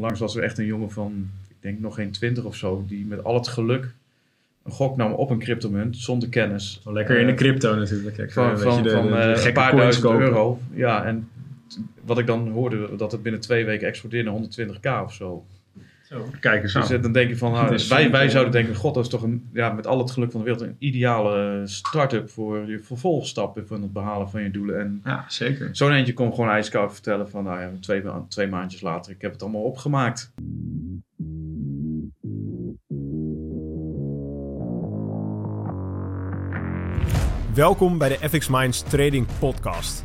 Onlangs was er echt een jongen van, ik denk nog geen twintig of zo, die met al het geluk een gok nam op een cryptomunt zonder kennis. Lekker in de Eh, crypto natuurlijk. Kijk, van, van, de, van de- de eh, een paar duizend kopen. euro. Ja, en wat ik dan hoorde, dat het binnen twee weken explodeerde naar 120k of zo. Kijk eens Dus aan. dan denk je van, nou, wij, wij zouden denken, god, dat is toch een, ja, met al het geluk van de wereld een ideale start-up voor je vervolgstappen van het behalen van je doelen. En Ja, zeker. zo'n eentje kon gewoon ijskoud vertellen van, nou ja, twee, twee maandjes later, ik heb het allemaal opgemaakt. Welkom bij de FX Minds Trading Podcast.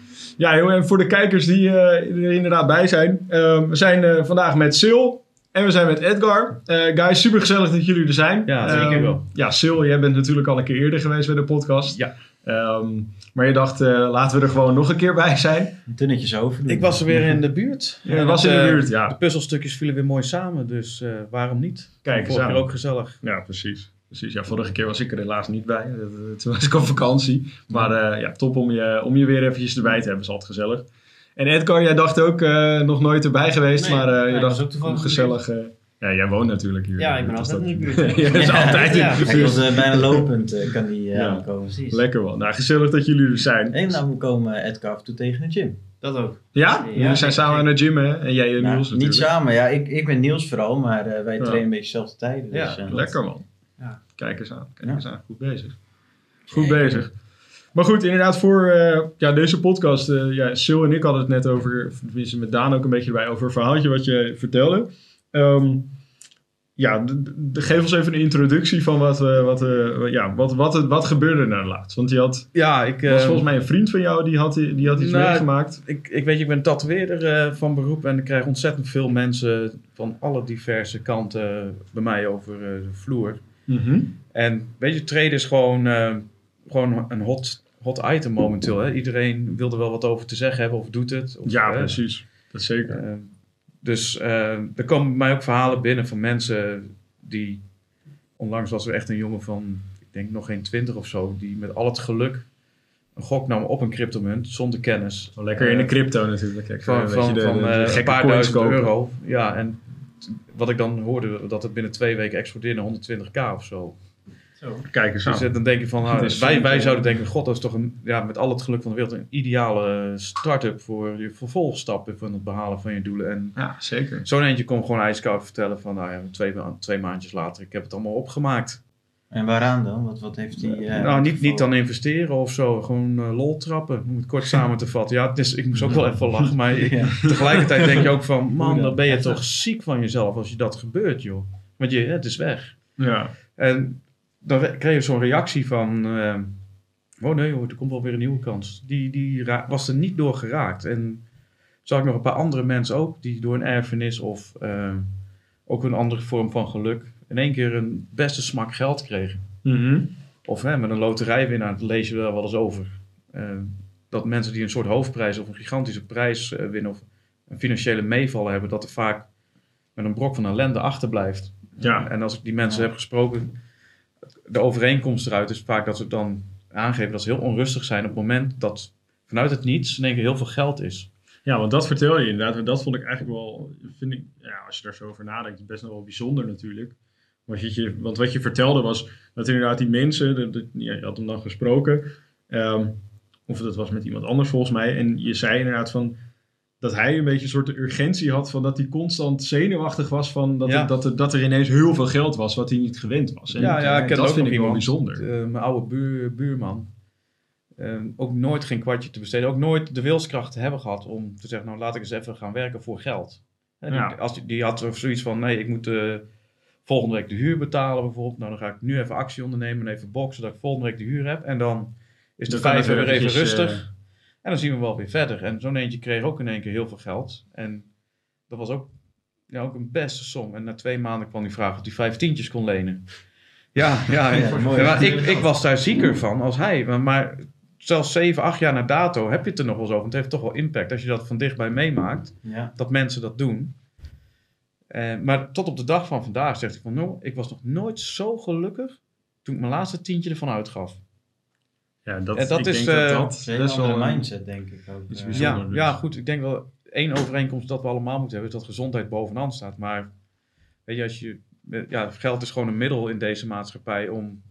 Ja, en voor de kijkers die eh, er inderdaad bij zijn. eh, we zijn eh, vandaag met Sil en we zijn met Edgar. Eh, guys, super gezellig dat jullie er zijn. Ja, zeker Ehm, wel. Ja, Sil, jij bent natuurlijk al een keer eerder geweest bij de podcast. Ja. Ehm, maar je dacht, eh, laten we er gewoon nog een keer bij zijn. Dunnetjes over. Ik was er weer in de buurt. En was in de buurt, ja. De puzzelstukjes vielen weer mooi samen, dus eh, waarom niet? Kijk eens aan. ook gezellig. Ja, precies. Precies. Ja, vorige keer was ik er helaas niet bij. Dat- Toen was ik op vakantie. Maar eh, ja, top om je, om je weer eventjes erbij te hebben. is altijd gezellig. En Edgar, jij dacht ook eh, nog nooit erbij geweest. Nee, maar eh, nee, je dacht ook toevallig hoe gezellig. eh, ja, jij woont natuurlijk hier. Ja, ik ben altijd dat- in de buurt. Ja, dat is altijd in de buurt. was eh, bijna lopend, eh, kan die eh, Ja. aankomen. Precies. Lekker wel. Nou, gezellig dat jullie er zijn. En nou, we komen Edgar af en toe tegen de gym. Dat ook. Ja? Ja, jullie zijn samen aan de gym, hè? En jij en Nou, Niels niet natuurlijk. samen, ja. Ik, ik ben Niels vooral, maar eh, wij Ja. trainen een beetje dezelfde tijden. Dus, Ja, eh, Lekker man. Ja. Kijk eens aan. Kijk Ja. eens aan. Goed bezig. Goed bezig. Maar goed, inderdaad voor eh, ja, deze podcast. eh ja, Sil en ik hadden het net over, tenminste met Daan ook een beetje erbij, over een verhaaltje wat je vertelde. Ehm, ja, geef ons even een introductie van wat, eh, wat, eh, ja, wat, wat, het- wat gebeurde er nou laatst. Want je had, Ja, ik... was eh, volgens mij een vriend van jou, die had, die had iets Nou, meegemaakt. ik, ik weet, je, ik ben tatoeëerder eh, van beroep en ik krijg ontzettend veel mensen van alle diverse kanten bij mij over eh, de vloer. Mhm. En weet je, trade is gewoon, eh, gewoon een hot, hot item momenteel. Hè? Iedereen wil er wel wat over te zeggen hebben of doet het. Of, Ja, precies. Dat zeker. eh, dus eh, er komen bij mij ook verhalen binnen van mensen die... Onlangs was er echt een jongen van, ik denk nog geen twintig of zo, die met al het geluk een gok nam op een cryptomunt zonder kennis. Lekker in de crypto natuurlijk. Kijk, van, van, van een paar duizend kopen. euro. Ja, en wat ik dan hoorde, dat het binnen twee weken explodeerde naar 120k of zo. Zo. Kijk eens aan. Dus eh, dan denk je van, nou, wij, wij zouden denken, god, dat is toch een, ja, met al het geluk van de wereld een ideale start-up voor je vervolgstappen van het behalen van je doelen. En Ja, zeker. zo'n eentje kon gewoon ijskoud vertellen van, nou ja, twee, twee maandjes later, ik heb het allemaal opgemaakt. En waaraan dan? Wat, wat heeft hij... eh, nou, niet, niet dan investeren of zo, gewoon eh, lol trappen, om het kort samen te vatten. Ja, het is, ik moest ook wel even lachen, maar ik- Ja. tegelijkertijd denk je ook van, man, dan? ben je toch ziek van jezelf als je dat gebeurt, joh. Want je, het is weg. Ja. En dan re- kreeg je zo'n reactie van, eh, oh nee hoor, er komt wel weer een nieuwe kans. Die, die was er niet door geraakt. En zag ik nog een paar andere mensen ook, die door een erfenis of eh, ook een andere vorm van geluk, in één keer een beste smak geld kregen. Mhm. Of hè, met een loterijwinnaar, dat lees je wel wel eens over. Eh, dat mensen die een soort hoofdprijs of een gigantische prijs eh, winnen of een financiële meevallen hebben, dat er vaak met een brok van ellende achterblijft. Ja. En als ik die mensen Ja. heb gesproken, de overeenkomst eruit is vaak dat ze dan aangeven dat ze heel onrustig zijn op het moment dat vanuit het niets in één keer heel veel geld is. Ja, want dat vertel je inderdaad. En dat vond ik eigenlijk wel, vind ik, ja, als je daar zo over nadenkt, best nog wel bijzonder natuurlijk. Want, je, want wat je vertelde was dat inderdaad die mensen, ja, je had hem dan gesproken, ehm, of dat was met iemand anders volgens mij, en je zei inderdaad van dat hij een beetje een soort urgentie had van dat hij constant zenuwachtig was van dat, Ja. er, dat, er, dat er ineens heel veel geld was wat hij niet gewend was. En Ja, ja, ik ken dat ook vind nog ik wel iemand. bijzonder. Eh, mijn oude buur, buurman. Eh, ook nooit geen kwartje te besteden. Ook nooit de wilskracht te hebben gehad om te zeggen, nou laat ik eens even gaan werken voor geld. Die, Ja. als die, die had zoiets van, nee, ik moet eh, volgende week de huur betalen bijvoorbeeld. Nou, dan ga ik nu even actie ondernemen en even boksen, zodat ik volgende week de huur heb. En dan is de vijver weer even rustig. eh, En dan zien we wel weer verder. En zo'n eentje kreeg ook in één keer heel veel geld. En dat was ook ja, ook een beste som. En na twee maanden kwam hij vragen of hij vijf tientjes kon lenen. Ja, ja. Ja, mooi. Ja, ik, ik was daar zieker van als hij. Maar, maar zelfs zeven, acht jaar na dato heb je het er nog wel over. Want het heeft toch wel impact als je dat van dichtbij meemaakt. Ja. Dat mensen dat doen. Eh, maar tot op de dag van vandaag zegt hij van... Nou, ik was nog nooit zo gelukkig toen ik mijn laatste tientje ervan uitgaf. Ja, dat, En dat ik is, denk eh, dat Dat dat is best wel een- mindset, denk ik ook. iets Eh, bijzonders. Ja, dus. ja, goed. Ik denk wel één overeenkomst dat we allemaal moeten hebben... is dat gezondheid bovenaan staat. Maar weet je, als je... eh, Ja, geld is gewoon een middel in deze maatschappij om...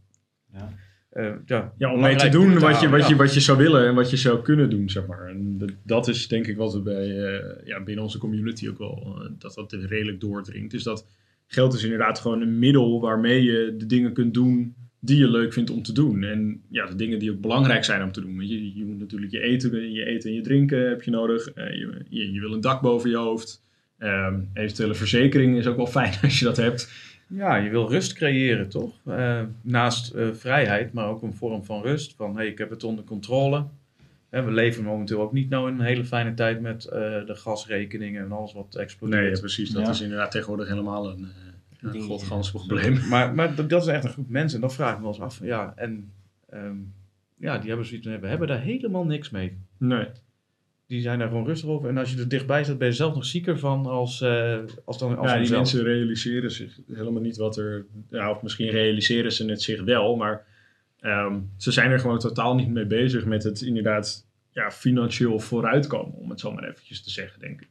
Ja. Eh, ja, Ja, om mee te doen wat je, wat, ja. je, wat je zou willen en wat je zou kunnen doen, zeg maar. En dat- dat is denk ik wat we bij, eh, ja, binnen onze community ook wel, eh, dat dat redelijk doordringt. Is dat geld is inderdaad gewoon een middel waarmee je de dingen kunt doen die je leuk vindt om te doen. En ja, de dingen die ook belangrijk zijn om te doen. Je, je moet natuurlijk je eten, je eten en je drinken heb je nodig. Je, je, je wil een dak boven je hoofd. Ehm, eventuele verzekering is ook wel fijn als je dat hebt. Ja, je wil rust creëren, toch? Eh, naast eh, vrijheid, maar ook een vorm van rust. Van, hey, ik heb het onder controle. Hè, we leven momenteel ook niet nou in een hele fijne tijd met eh, de gasrekeningen en alles wat explodeert. Nee, ja, precies. Dat Ja. is inderdaad tegenwoordig helemaal een, eh, een godgans probleem. Maar, maar dat, dat is echt een groep mensen. En dan vraag ik me wel eens af, ja, en ehm, ja, die hebben zoiets, we hebben daar helemaal niks mee. Nee. Die zijn daar gewoon rustig over. En als je er dichtbij zit, ben je zelf nog zieker van als, eh, als dan als ja, die zelf. mensen realiseren zich helemaal niet wat er... Ja, of misschien realiseren ze het zich wel, maar ehm, ze zijn er gewoon totaal niet mee bezig met het inderdaad ja, financieel vooruitkomen, om het zo maar eventjes te zeggen, denk ik.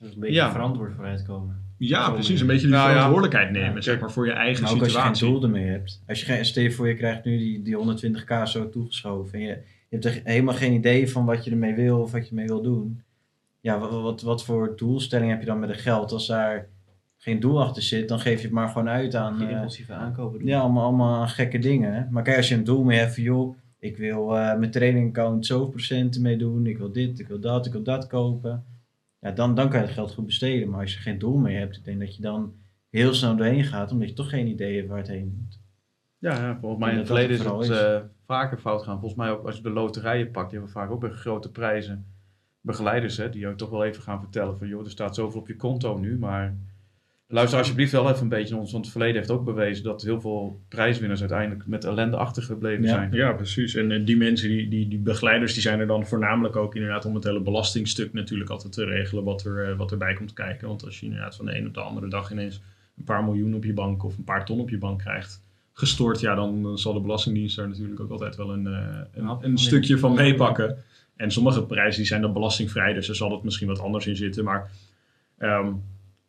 Is een beetje Ja. verantwoord vooruitkomen. Ja, precies. Een beetje die Nou ja. verantwoordelijkheid nemen, Ja, zeg maar, voor je eigen Maar ook als je geen situatie. doel ermee hebt. Als je geen, stel je voor je krijgt nu die, die 120k zo toegeschoven. En je, je hebt er helemaal geen idee van wat je ermee wil of wat je ermee wil doen. Ja, wat, wat, wat voor doelstelling heb je dan met het geld? Als daar geen doel achter zit, dan geef je het maar gewoon uit aan... eh, impulsieve aankopen doen. ja, allemaal, allemaal geke dingen. Maar kijk, als je een doel mee hebt van... joh, ik wil eh mijn trading account zoveel procenten mee doen. Ik wil dit, ik wil dat, ik wil dat kopen. Ja, dan, dan kan je het geld goed besteden. Maar als je geen doel mee hebt, ik denk dat je dan heel snel doorheen gaat. Omdat je toch geen idee hebt waar het heen moet. Ja, ja, volgens mij in het verleden is dat het eh, vaker fout gaan. Volgens mij ook als je de loterijen pakt, die hebben vaak ook bij grote prijzen begeleiders, hè, die ook toch wel even gaan vertellen van joh, er staat zoveel op je konto nu, maar luister alsjeblieft wel even een beetje naar ons, want het verleden heeft ook bewezen dat heel veel prijswinners uiteindelijk met ellende achtergebleven Ja. zijn. Ja, precies. En eh, die mensen, die, die, die begeleiders, die zijn er dan voornamelijk ook inderdaad om het hele belastingstuk natuurlijk altijd te regelen wat, er, eh, wat erbij komt kijken. Want als je inderdaad van de een op de andere dag ineens een paar miljoen op je bank of een paar ton op je bank krijgt gestort, ja, dan zal de Belastingdienst daar natuurlijk ook altijd wel een, eh, een, een stukje van meepakken. En sommige prijzen die zijn dan belastingvrij, dus er zal het misschien wat anders in zitten. Maar ehm,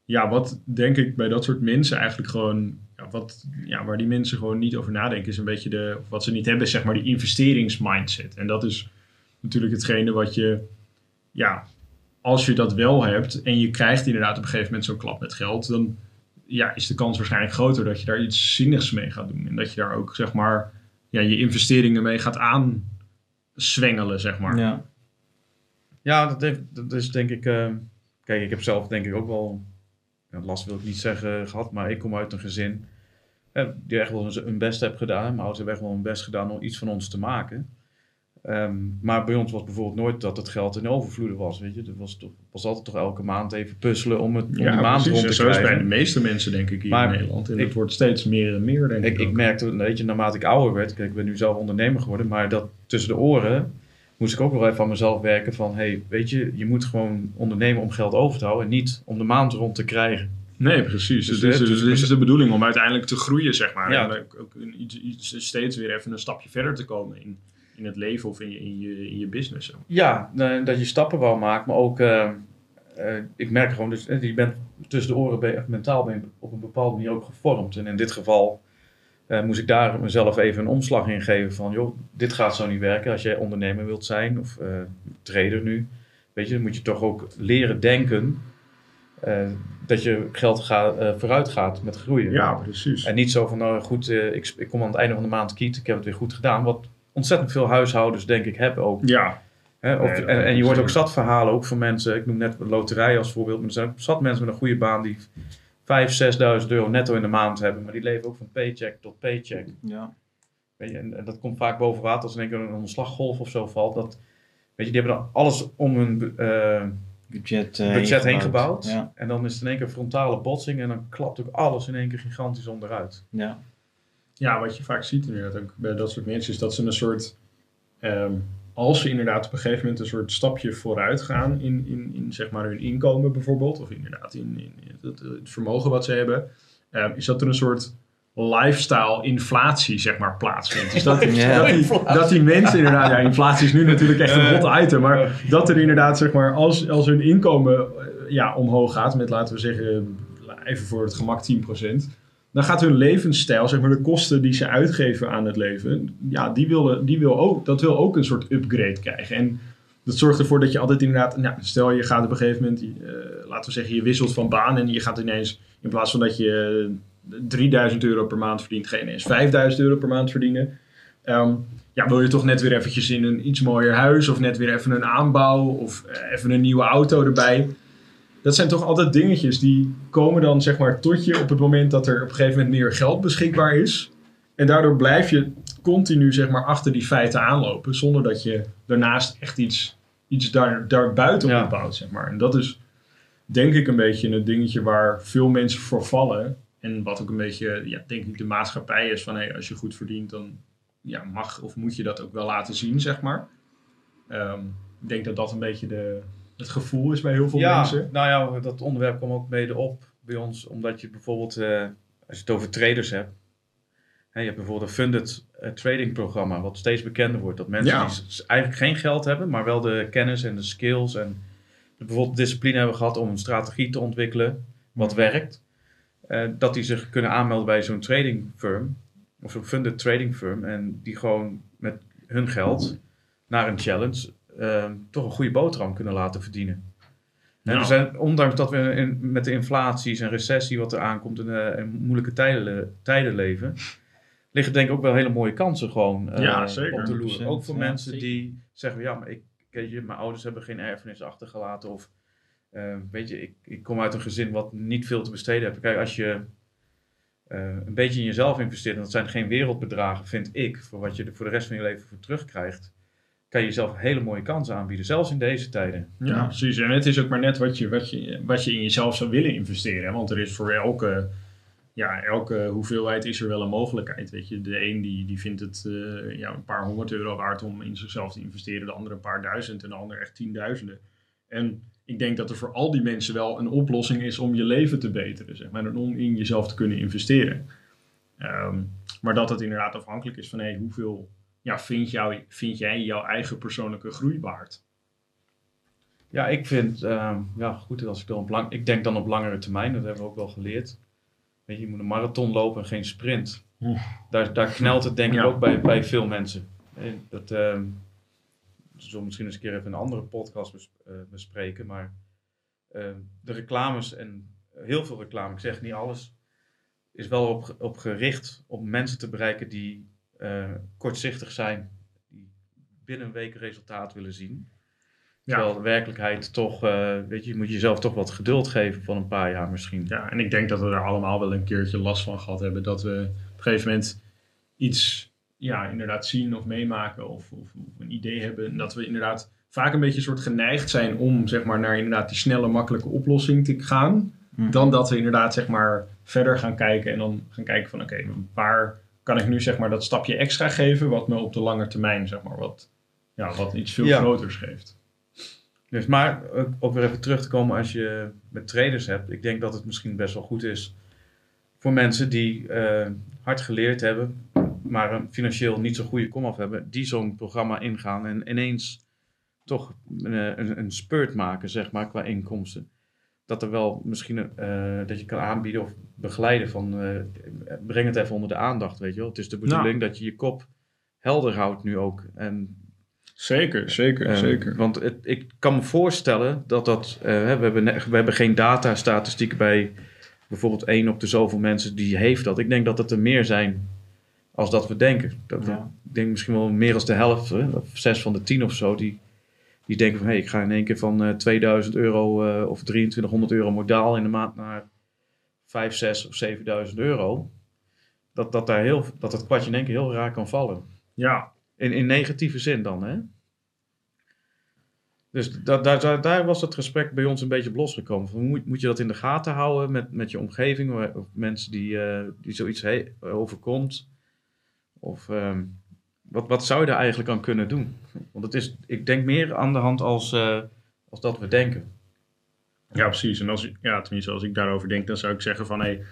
ja, wat denk ik bij dat soort mensen eigenlijk gewoon, ja, wat, ja, waar die mensen gewoon niet over nadenken, is een beetje de, of wat ze niet hebben, is zeg maar die investeringsmindset. En dat is natuurlijk hetgene wat je, ja, als je dat wel hebt en je krijgt inderdaad op een gegeven moment zo'n klap met geld, dan ja, is de kans waarschijnlijk groter dat je daar iets zinnigs mee gaat doen. En dat je daar ook, zeg maar, ja, je investeringen mee gaat aanzwengelen, zeg maar. Ja. Ja, dat, heeft, is denk ik. eh, kijk, ik heb zelf denk ik ook wel. Ja, last wil ik niet zeggen gehad, maar ik kom uit een gezin. eh, die echt wel hun best heeft gedaan. Mijn ouders hebben echt wel hun best gedaan om iets van ons te maken. Ehm, maar bij ons was bijvoorbeeld nooit dat het geld in overvloeden was. Weet je, er was, toch, was altijd toch elke maand even puzzelen om het om Ja, die maand precies. rond te zo is bij krijgen. de meeste mensen, denk ik, hier Maar in Nederland. En ik- het wordt steeds meer en meer, denk ik. Ik, merkte, weet je, naarmate ik ouder werd, kijk, ik ben nu zelf ondernemer geworden, maar dat tussen de oren moest ik ook wel even aan mezelf werken van, hey, weet je, je moet gewoon ondernemen om geld over te houden en niet om de maand rond te krijgen. Nee, precies. Dus, Dus, hè, dus, dus- is de bedoeling om uiteindelijk te groeien, zeg maar. Ja. En ook, iets, iets, steeds weer even een stapje verder te komen in, in het leven of in je, in je, in je business. Ja, eh, dat je stappen wou maken, maar ook, eh, eh, ik merk gewoon, dus, eh, je bent tussen de oren ben mentaal ben je op een bepaalde manier ook gevormd. En in dit geval eh, moest ik daar mezelf even een omslag in geven van, joh, dit gaat zo niet werken als jij ondernemer wilt zijn of eh, trader nu. Weet je, dan moet je toch ook leren denken eh, dat je geld gaat, eh, vooruit gaat met groeien. Ja, precies. En niet zo van, nou goed, eh, ik, ik kom aan het einde van de maand kiet, ik heb het weer goed gedaan. Wat ontzettend veel huishoudens denk ik hebben ook. Ja, Hè? Of, Nee, en, en je hoort ook zat verhalen, ook van mensen. Ik noem net de loterij als voorbeeld. Maar er zijn ook zat mensen met een goede baan die 5.000, 6.000 euro netto in de maand hebben. Maar die leven ook van paycheck tot paycheck. Ja. Weet je, en, en dat komt vaak boven water als er in één keer een ontslaggolf of zo valt. Dat, weet je, die hebben dan alles om hun, eh, budget, eh, budget heen gebouwd. Ja, En dan is het in één keer frontale botsing en dan klapt ook alles in één keer gigantisch onderuit. ja. Ja, wat je vaak ziet inderdaad ook bij dat soort mensen is dat ze een soort, ehm, als ze inderdaad op een gegeven moment een soort stapje vooruit gaan in, in, in zeg maar hun inkomen bijvoorbeeld, of inderdaad in, in het, het vermogen wat ze hebben, ehm, is dat er een soort lifestyle inflatie zeg maar plaatsvindt. Dus dat, Ja. dat, die, dat die mensen inderdaad, ja inflatie is nu natuurlijk echt een hot item, maar dat er inderdaad zeg maar als, als hun inkomen eh, ja, omhoog gaat met laten we zeggen even voor het gemak 10%, dan gaat hun levensstijl, zeg maar de kosten die ze uitgeven aan het leven, ja, die willen, die wil ook, dat wil ook een soort upgrade krijgen. En dat zorgt ervoor dat je altijd inderdaad, nou, stel je gaat op een gegeven moment, eh, laten we zeggen, je wisselt van baan en je gaat ineens, in plaats van dat je eh, 3000 euro per maand verdient, ga je ineens 5000 euro per maand verdienen. Ehm, ja, wil je toch net weer eventjes in een iets mooier huis of net weer even een aanbouw of eh, even een nieuwe auto erbij. Dat zijn toch altijd dingetjes die komen dan zeg maar tot je op het moment dat er op een gegeven moment meer geld beschikbaar is. En daardoor blijf je continu zeg maar achter die feiten aanlopen zonder dat je daarnaast echt iets, iets daar, daarbuiten Ja. opbouwt zeg maar. En dat is denk ik een beetje een dingetje waar veel mensen voor vallen. En wat ook een beetje, ja, denk ik, de maatschappij is van hey, als je goed verdient, dan ja, mag of moet je dat ook wel laten zien, zeg maar. Ehm, ik denk dat dat een beetje de, het gevoel is bij heel veel ja, mensen. nou ja, dat onderwerp kwam ook mede op bij ons, omdat je bijvoorbeeld, eh, als je het over traders hebt, hè, je hebt bijvoorbeeld een funded eh, trading programma, wat steeds bekender wordt. Dat mensen Ja. die eigenlijk geen geld hebben, maar wel de kennis en de skills en bijvoorbeeld discipline hebben gehad om een strategie te ontwikkelen, wat werkt, eh, dat die zich kunnen aanmelden bij zo'n trading firm, of zo'n funded trading firm, en die gewoon met hun geld naar een challenge eh, toch een goede boterham kunnen laten verdienen. En Nou. zijn, ondanks dat we in, met de inflaties en recessie wat er aankomt en, eh, en moeilijke tijden, tijden leven, liggen denk ik ook wel hele mooie kansen gewoon eh, Ja, zeker. op de loer. 100%, Ook voor ja, mensen zeker. die zeggen, ja, maar ik, weet je, mijn ouders hebben geen erfenis achtergelaten of eh, weet je, ik, ik kom uit een gezin wat niet veel te besteden heeft. Kijk, als je eh, een beetje in jezelf investeert, en dat zijn geen wereldbedragen, vind ik, voor wat je er voor de rest van je leven voor terugkrijgt, kan je jezelf hele mooie kansen aanbieden, zelfs in deze tijden. Ja, precies. En het is ook maar net wat je, wat, je, wat je in jezelf zou willen investeren. Want er is voor elke, ja, elke hoeveelheid is er wel een mogelijkheid. Weet je. De een die, die vindt het eh, ja, een paar honderd euro waard om in zichzelf te investeren. De andere een paar duizend en de ander echt tienduizenden. En ik denk dat er voor al die mensen wel een oplossing is om je leven te beteren. Zeg maar, en om in jezelf te kunnen investeren. Ehm, maar dat het inderdaad afhankelijk is van hey, hoeveel ja, vind, jou, vind jij jouw eigen persoonlijke groei waard? Ja, ik vind, ehm, ja goed, als ik, dan op lang, ik denk dan op langere termijn, dat hebben we ook wel geleerd. Weet je, je moet een marathon lopen en geen sprint. Daar, daar knelt het denk ik Ja. ook bij, bij veel mensen. Dat we zullen misschien eens een keer even een andere podcast bes- eh, bespreken, maar ehm, de reclames en heel veel reclame, ik zeg niet alles, is wel op, op gericht om mensen te bereiken die eh, kortzichtig zijn, die binnen een week resultaat willen zien. Ja. Terwijl de werkelijkheid toch, eh, weet je, je moet jezelf toch wat geduld geven van een paar jaar misschien. Ja, en ik denk dat we er allemaal wel een keertje last van gehad hebben. Dat we op een gegeven moment iets, ja, inderdaad zien of meemaken of, of, of een idee hebben. En dat we inderdaad vaak een beetje soort geneigd zijn om, zeg maar, naar inderdaad die snelle, makkelijke oplossing te gaan. Hm. Dan dat we inderdaad, zeg maar, verder gaan kijken en dan gaan kijken van, oké, waar kan ik nu, zeg maar, dat stapje extra geven, wat me op de lange termijn, zeg maar, wat, ja, wat iets veel Ja. groters geeft. Dus, maar ook weer even terug te komen als je met traders hebt. Ik denk dat het misschien best wel goed is voor mensen die eh, hard geleerd hebben, maar een financieel niet zo'n goede komaf hebben, die zo'n programma ingaan en ineens toch een, eh, een, een spurt maken, zeg maar, qua inkomsten. Dat er wel misschien eh, dat je kan aanbieden of begeleiden van eh, breng het even onder de aandacht, weet je wel. Het is de bedoeling dat je je kop helder houdt nu ook. En Zeker, zeker, eh, zeker. Want het, ik kan me voorstellen dat dat... we, hebben, we hebben geen datastatistieken bij bijvoorbeeld één op de zoveel mensen die heeft dat. Ik denk dat het er meer zijn als dat we denken. Dat, Ja. Ik denk misschien wel meer als de helft, hè, of zes van de tien of zo, die, die denken van... hé, ik ga in één keer van eh 2000 euro eh, of 2300 euro modaal in de maand naar 5, 6 of 7000 euro. Dat, dat, daar heel, dat het kwartje in één keer heel raar kan vallen. Ja, In, in negatieve zin dan, hè? Dus da, da- da- daar was het gesprek bij ons een beetje op losgekomen. Moet, moet je dat in de gaten houden met, met je omgeving, of mensen die, eh, die zoiets he- overkomt? Of ehm, wat, wat zou je daar eigenlijk aan kunnen doen? Want het is, ik denk meer aan de hand als, eh, als dat we denken. Ja, precies. En als, ja, tenminste, als ik daarover denk, dan zou ik zeggen van... Hey,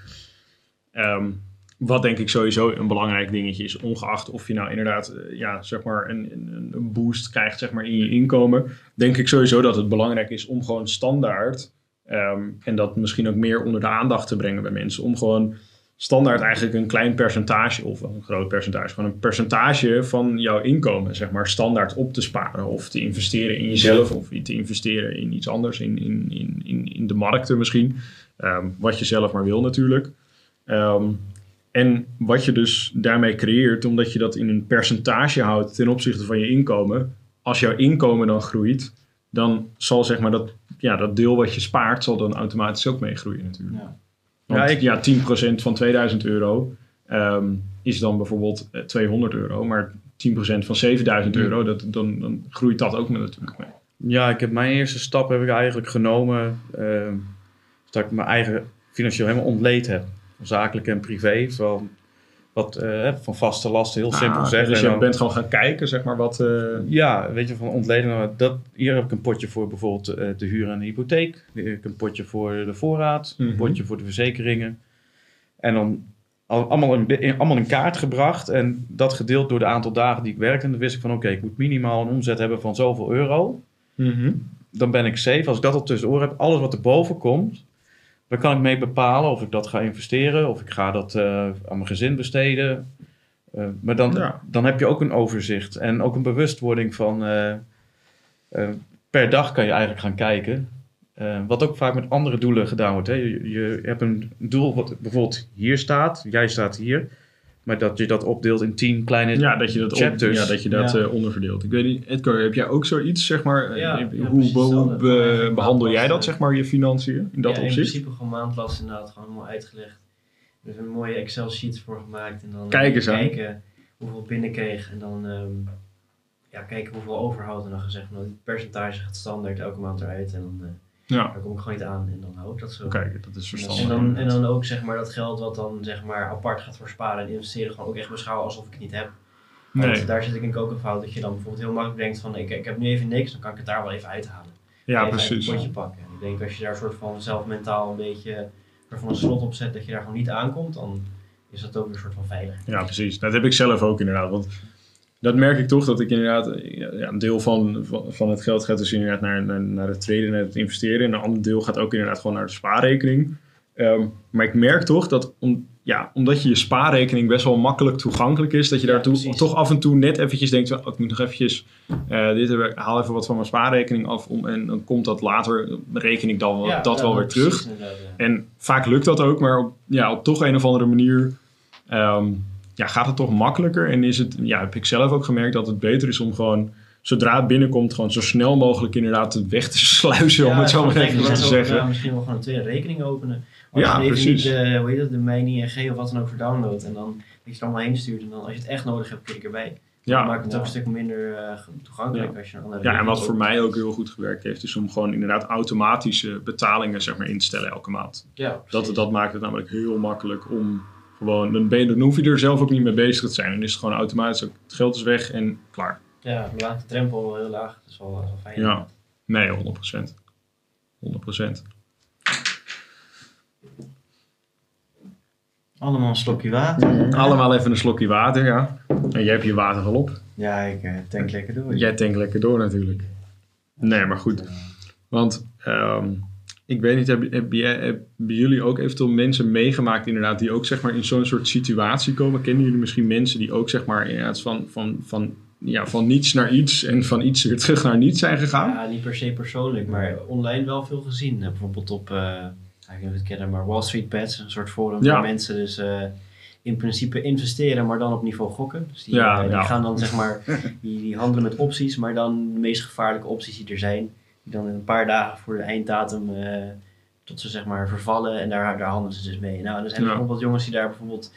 ehm, wat denk ik sowieso een belangrijk dingetje is, ongeacht of je nou inderdaad eh, ja, zeg maar een, een, een boost krijgt zeg maar, in je inkomen, denk ik sowieso dat het belangrijk is om gewoon standaard, ehm, en dat misschien ook meer onder de aandacht te brengen bij mensen, om gewoon standaard eigenlijk een klein percentage, of een groot percentage, gewoon een percentage van jouw inkomen, zeg maar, standaard op te sparen of te investeren in jezelf of te investeren in iets anders, in, in, in, in, in de markten misschien, Ehm, wat je zelf maar wil natuurlijk. Ehm, en wat je dus daarmee creëert, omdat je dat in een percentage houdt ten opzichte van je inkomen. Als jouw inkomen dan groeit, dan zal zeg maar dat, ja, dat deel wat je spaart, zal dan automatisch ook meegroeien natuurlijk. Ja. Want Ja, ja, ik- 10% van 2000 euro ehm, is dan bijvoorbeeld eh, 200 euro. Maar 10% van 7000 Ja. euro, dat, dan, dan groeit dat ook met natuurlijk mee. Ja, ik heb mijn eerste stap heb ik eigenlijk genomen. ehm, dat ik mijn eigen financieel helemaal ontleed heb. Zakelijk en privé. Van, wat, eh, van vaste lasten, heel simpel Ah, zeggen. Dus je dan- bent gewoon gaan kijken, zeg maar, wat... eh, Ja, weet je, van ontleden. Dat, hier heb ik een potje voor bijvoorbeeld eh, de huur en de hypotheek. Hier heb ik een potje voor de voorraad. Mhm. Een potje voor de verzekeringen. En dan al- allemaal in, in- allemaal in kaart gebracht. En dat gedeeld door de aantal dagen die ik werkte. En dan wist ik van oké, ik moet minimaal een omzet hebben van zoveel euro. Dan ben ik safe. Als ik dat al tussendoor heb, alles wat erboven komt... Dan kan ik mee bepalen of ik dat ga investeren. Of ik ga dat eh, aan mijn gezin besteden. Eh, maar dan, Ja. dan heb je ook een overzicht. En ook een bewustwording van... eh, per dag kan je eigenlijk gaan kijken. Wat ook vaak met andere doelen gedaan wordt. Hè. Je, je hebt een doel wat bijvoorbeeld hier staat. Jij staat hier. Maar dat je dat opdeelt in tien kleine... Ja, dat je dat, op, Chapters. ja, dat, je dat Ja. eh, onderverdeelt. Ik weet niet, Edgar, heb jij ook zoiets, zeg maar? eh, Ja, hoe hoe be- behandel jij dat, zeg maar, je financiën in dat ja, in opzicht? principe gewoon maandlast inderdaad gewoon helemaal uitgelegd. Er is een mooie Excel sheet voor gemaakt en dan Kijk eh, eens aan. kijken hoeveel ik binnenkreeg en dan ehm, ja, kijken hoeveel overhoudt en dan gezegd nou, dit percentage gaat standaard elke maand eruit en dan Ja, daar kom ik gewoon niet aan en dan hou ik dat zo. dat is En verstandig. dan, en dan ook zeg maar dat geld wat dan zeg maar apart gaat voor sparen en investeren gewoon ook echt beschouwen alsof ik het niet heb. Want Nee, daar zit ik ik ook een fout dat je dan bijvoorbeeld heel makkelijk denkt van ik, ik heb nu even niks, dan kan ik het daar wel even uithalen. ja, even precies. het potje pakken. En ik denk als je daar soort van zelf mentaal een beetje ervan een slot op zet dat je daar gewoon niet aankomt, dan is dat ook een soort van veilig. Ja, precies. Dat heb ik zelf ook inderdaad. Want dat merk ik toch dat ik inderdaad ja, een deel van, van, het geld gaat dus inderdaad naar, naar, naar het traden, naar het investeren. En een ander deel gaat ook inderdaad gewoon naar de spaarrekening. Ehm, maar ik merk toch dat om, ja, omdat je je spaarrekening best wel makkelijk toegankelijk is, dat je daartoe toch af en toe net eventjes denkt, oh, ik moet nog eventjes, eh, dit heb ik, haal even wat van mijn spaarrekening af om, en dan komt dat later, reken ik dan Ja, dat wel weer terug. En vaak lukt dat ook, maar op, ja, op toch een of andere manier ehm, ja, gaat het toch makkelijker. En is het, ja, heb ik zelf ook gemerkt dat het beter is om gewoon, zodra het binnenkomt, gewoon zo snel mogelijk inderdaad het weg te sluizen, om het zo maar even te zeggen. ja, misschien wel gewoon een tweede rekening openen. Als Ja, even precies. niet de, hoe heet dat, de Mini en G of wat dan ook voor download. En dan dat je het allemaal heen stuurt. En dan als je het echt nodig hebt, klik ik erbij. Dan Ja, maakt het Ja. ook een stuk minder eh, toegankelijk als je een andere ja, en wat voor opent. mij ook heel goed gewerkt heeft, is om gewoon inderdaad automatische betalingen zeg maar, in te stellen elke maand. Ja, Dat, dat maakt het namelijk heel makkelijk om gewoon, dan, ben je, dan hoef je er zelf ook niet mee bezig te zijn. Dan is het gewoon automatisch, ook, het geld is weg en klaar. Ja, laat de drempel wel heel laag. Dat is wel, wel fijn. Ja. Nee, 100%. 100%. Allemaal een slokje water. Allemaal even een slokje water, ja. En jij hebt je water al op. Ja, ik eh, tank lekker door. Jij tankt lekker door natuurlijk. Nee, maar goed. Want ehm, ik weet niet, hebben, jullie ook eventueel mensen meegemaakt inderdaad die ook zeg maar in zo'n soort situatie komen? Kennen jullie misschien mensen die ook zeg maar inderdaad van, van, van, ja, van niets naar iets en van iets weer terug naar niets zijn gegaan? Ja, niet per se persoonlijk, maar online wel veel gezien. Eh, Bijvoorbeeld op, eh, ik weet het kennen, maar Wall Street Bets, een soort forum Ja. waar mensen dus eh, in principe investeren, maar dan op niveau gokken. Dus die, Ja, die ja. gaan dan zeg maar, die, die handelen met opties, maar dan de meest gevaarlijke opties die er zijn. Die dan in een paar dagen voor de einddatum eh, tot ze zeg maar vervallen en daar, daar handelen ze dus mee. Nou, er zijn Ja. bijvoorbeeld jongens die daar bijvoorbeeld,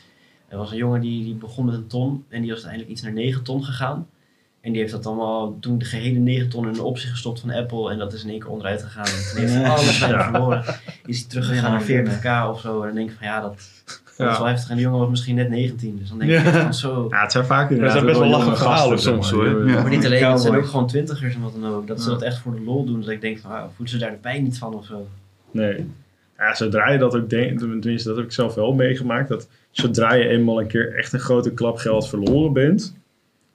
er was een jongen die, die begon met een ton en die was uiteindelijk iets naar 9 ton gegaan. En die heeft dat allemaal toen de gehele 9 ton in de optie gestopt van Apple. En dat is in één keer onderuit gegaan. En toen heeft alles verloren. Is hij teruggegaan naar Ja. 40k of zo. En dan denk ik van ja, dat, dat is wel heftig. En de jongen was misschien net 19. Dus dan denk ik Ja. van zo. Ja, het zijn vaak inderdaad zijn best wel lachige gasten, verhalen soms, hoor. Die- Ja. Maar niet alleen, het zijn ook gewoon twintigers en wat dan ook. Dat ze dat echt voor de lol doen. Dus ik denk van, ah, voelen ze daar de pijn niet van of zo. Nee. Ja, zodra je dat ook denkt, tenminste dat heb ik zelf wel meegemaakt, dat zodra je eenmaal een keer echt een grote klap geld verloren bent,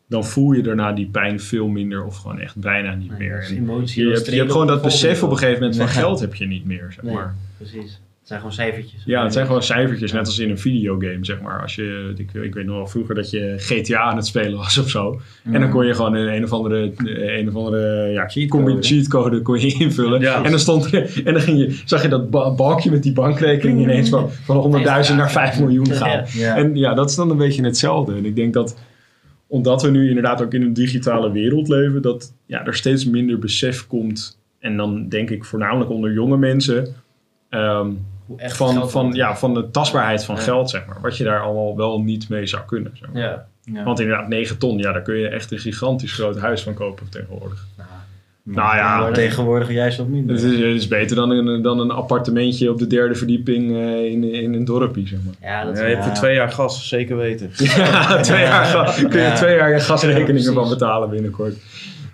dan voel je daarna die pijn veel minder of gewoon echt bijna niet Nee, meer. emotie, Je, hebt, je hebt gewoon dat besef op een gegeven moment van geld heb je niet meer, zeg Nee. maar. Precies. Het zijn gewoon cijfertjes. Ja, het zijn gewoon cijfertjes, net als in een videogame, zeg maar. Als je, ik, ik weet nog wel vroeger dat je GTA aan het spelen was of zo. En dan kon je gewoon een, een of andere, een of andere ja, Cheatcode, cheatcode kon je invullen. Ja. En dan stond er, en dan ging je, zag je dat ba- balkje met die bankrekening ineens van, van 100.000 naar 5 miljoen gaan. En ja, dat is dan een beetje hetzelfde. En ik denk dat, omdat we nu inderdaad ook in een digitale wereld leven, dat ja, er steeds minder besef komt. En dan denk ik voornamelijk onder jonge mensen. ehm, Hoe echt van, van, wordt. ja, van de tastbaarheid van Ja. geld, zeg maar. Wat je daar allemaal wel niet mee zou kunnen. Zeg maar. Ja. Ja. Want inderdaad, 9 ton, ja, daar kun je echt een gigantisch groot huis van kopen tegenwoordig. Nou, Nou ja, tegenwoordig juist wat minder. Het is, het is beter dan een, dan een appartementje op de derde verdieping eh, in, in een dorpje, zeg maar. ja, dat Ja, je hebt Ja. voor twee jaar gas, zeker weten. Ja, twee jaar ga- kun je Ja. twee jaar je gasrekeningen Ja, van betalen binnenkort.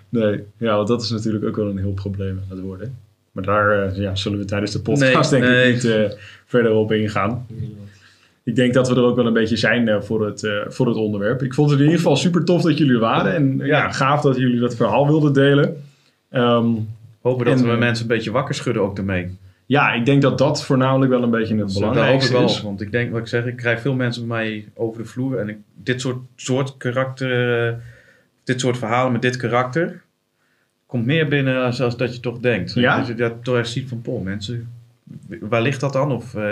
Nee, ja, want dat is natuurlijk ook wel een heel probleem aan het worden. Maar daar eh, ja, zullen we tijdens de podcast Nee, denk nee. ik niet eh, verder op ingaan. Ik denk dat we er ook wel een beetje zijn eh, voor, het, eh, voor het onderwerp. Ik vond het in ieder geval super tof dat jullie er waren. En Ja. gaaf dat jullie dat verhaal wilden delen. Ehm, Hopen dat En, we mensen een beetje wakker schudden ook ermee. ja, ik denk dat dat voornamelijk wel een beetje het belangrijkste wel is. want ik denk, wat ik zeg, ik krijg veel mensen bij mij over de vloer. En ik, dit soort, soort karakter, eh, dit soort verhalen met dit karakter, komt meer binnen als, als dat je toch denkt. Ja? Dat je dat toch echt ziet van, poh, mensen, waar ligt dat dan? Of eh,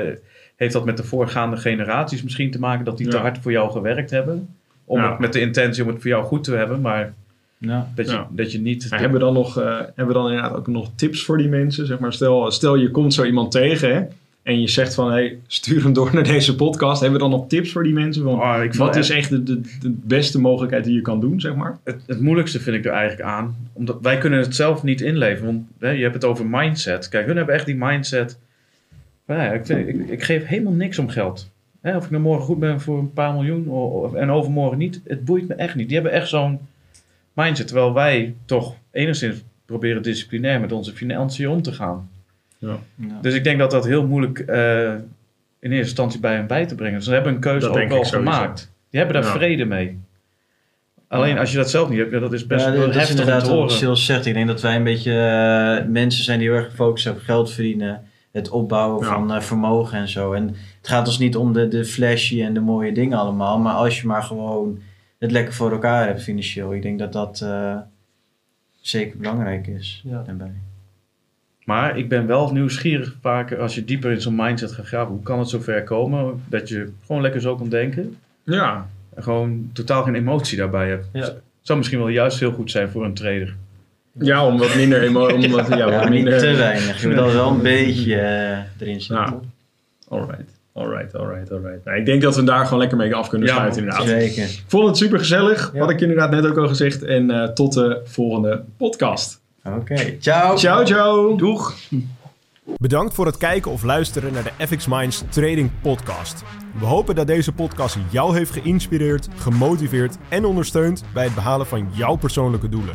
heeft dat met de voorgaande generaties misschien te maken dat die te hard voor jou gewerkt hebben? Om Ja. het met de intentie om het voor jou goed te hebben, maar Ja. dat je, Ja. dat je niet... Maar hebben we dan nog, eh, hebben we dan inderdaad ook nog tips voor die mensen? Zeg maar, stel, stel je komt zo iemand tegen hè, en je zegt van hey, stuur hem door naar deze podcast. Hebben we dan nog tips voor die mensen? Van, Oh, ik vind wat het is echt de, de, de beste mogelijkheid die je kan doen, zeg maar? het, het moeilijkste vind ik er eigenlijk aan. Omdat wij kunnen het zelf niet inleven. Want hè, je hebt het over mindset. Kijk, hun hebben echt die mindset. van, ja, ik, vind, ik, ik geef helemaal niks om geld. Hè, of ik nou morgen goed ben voor een paar miljoen o- o- en overmorgen niet. Het boeit me echt niet. Die hebben echt zo'n mindset. Terwijl wij toch enigszins proberen disciplinair met onze financiën om te gaan. Ja. Dus ik denk dat dat heel moeilijk eh, in eerste instantie bij hen bij te brengen. Dus ze hebben een keuze Dat ook denk wel gemaakt. Die hebben daar Ja. vrede mee. Alleen als je dat zelf niet hebt, ja, dat is best Ja, wel dat is heftig om inderdaad te wat horen. Sils zegt. Ik denk dat wij een beetje eh, mensen zijn die heel erg gefocust zijn op geld verdienen. Het opbouwen Ja. van eh, vermogen en zo. En het gaat ons niet om de, de flashy en de mooie dingen allemaal. Maar als je maar gewoon het lekker voor elkaar hebt financieel. Ik denk dat dat eh, zeker belangrijk is. Ja. daarbij. Maar ik ben wel nieuwsgierig vaker als je dieper in zo'n mindset gaat graven. Hoe kan het zover komen dat je gewoon lekker zo kan denken. Ja, En gewoon totaal geen emotie daarbij hebt. Ja. Zou misschien wel juist heel goed zijn voor een trader. ja om wat minder... emo- Om wat, ja, Ja, wat niet minder te weinig. Je moet dat wel een beetje eh, erin zitten. Ja. Alright, alright, alright, alright. Nou, ik denk dat we daar gewoon lekker mee af kunnen Ja, sluiten inderdaad. Zeker. Ik vond het super gezellig, Ja. had ik inderdaad net ook al gezegd. En eh, tot de volgende podcast. Oké. Ciao. Ciao, ciao! Doeg! Bedankt voor het kijken of luisteren naar de FX Minds Trading Podcast. We hopen dat deze podcast jou heeft geïnspireerd, gemotiveerd en ondersteund bij het behalen van jouw persoonlijke doelen.